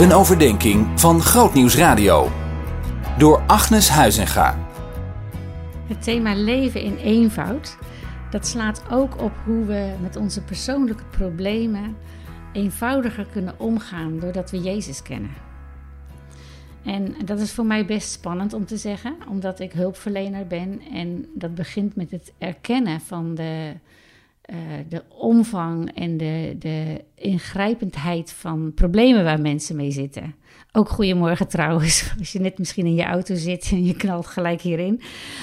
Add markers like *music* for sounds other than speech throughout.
Een overdenking van Grootnieuws Radio. Door Agnes Huizinga. Het thema leven in eenvoud, dat slaat ook op hoe we met onze persoonlijke problemen eenvoudiger kunnen omgaan doordat we Jezus kennen. En dat is voor mij best spannend om te zeggen, omdat ik hulpverlener ben en dat begint met het erkennen van de uh, de omvang en de, de ingrijpendheid van problemen waar mensen mee zitten. Ook goedemorgen trouwens, *laughs* als je net misschien in je auto zit en je knalt gelijk hierin.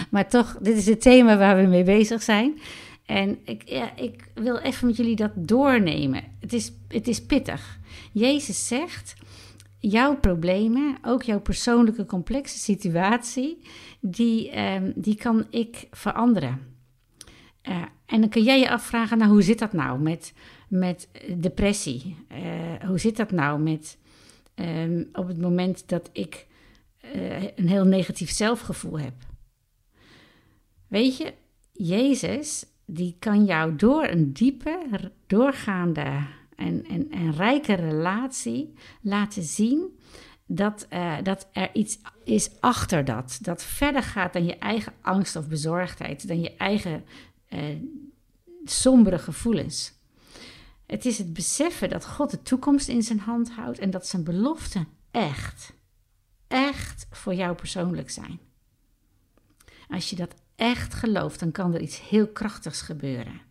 Maar toch, dit is het thema waar we mee bezig zijn. En ik, ja, ik wil even met jullie dat doornemen. Het is, het is pittig. Jezus zegt, jouw problemen, ook jouw persoonlijke complexe situatie, die, um, die kan ik veranderen. Uh, en dan kun jij je afvragen, nou hoe zit dat nou met, met depressie? Uh, hoe zit dat nou met um, op het moment dat ik uh, een heel negatief zelfgevoel heb? Weet je, Jezus, die kan jou door een diepe, doorgaande en, en, en rijke relatie laten zien dat, dat er iets is achter dat. Dat verder gaat dan je eigen angst of bezorgdheid, dan je eigen uh, sombere gevoelens. Het is het beseffen dat God de toekomst in zijn hand houdt en dat zijn beloften echt, echt voor jou persoonlijk zijn. Als je dat echt gelooft, dan kan er iets heel krachtigs gebeuren.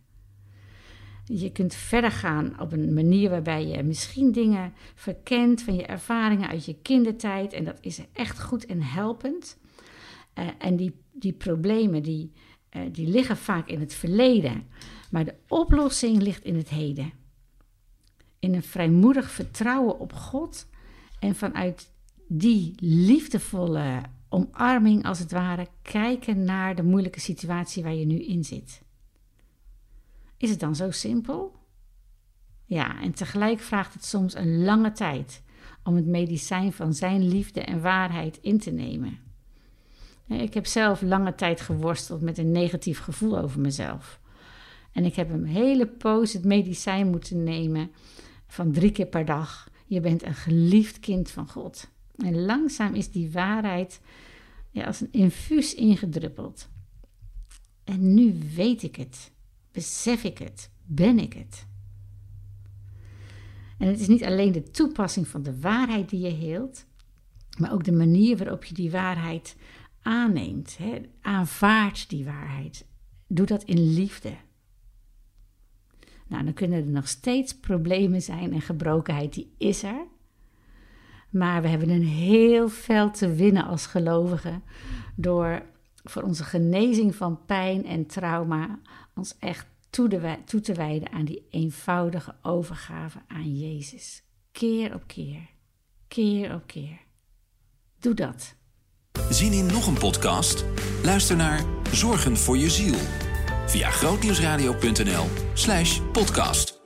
Je kunt verder gaan op een manier waarbij je misschien dingen verkent van je ervaringen uit je kindertijd. En dat is echt goed en helpend. Uh, en die, die problemen die, uh, die liggen vaak in het verleden. Maar de oplossing ligt in het heden. In een vrijmoedig vertrouwen op God en vanuit die liefdevolle omarming, als het ware, kijken naar de moeilijke situatie waar je nu in zit. Is het dan zo simpel? Ja, en tegelijk vraagt het soms een lange tijd om het medicijn van zijn liefde en waarheid in te nemen. Ik heb zelf lange tijd geworsteld met een negatief gevoel over mezelf. En ik heb een hele poos het medicijn moeten nemen van drie keer per dag. Je bent een geliefd kind van God. En langzaam is die waarheid ja, als een infuus ingedruppeld. En nu weet ik het, besef ik het, ben ik het. En het is niet alleen de toepassing van de waarheid die je heelt, maar ook de manier waarop je die waarheid aanneemt. Hè? Aanvaard die waarheid. Doe dat in liefde. Nou, dan kunnen er nog steeds problemen zijn en gebrokenheid, die is er. Maar we hebben een heel veld te winnen als gelovigen door voor onze genezing van pijn en trauma ons echt toe te wijden aan die eenvoudige overgave aan Jezus. Keer op keer, keer op keer. Doe dat. Zien in nog een podcast? Luister naar Zorgen voor je ziel via grootnieuwsradio.nl/podcast.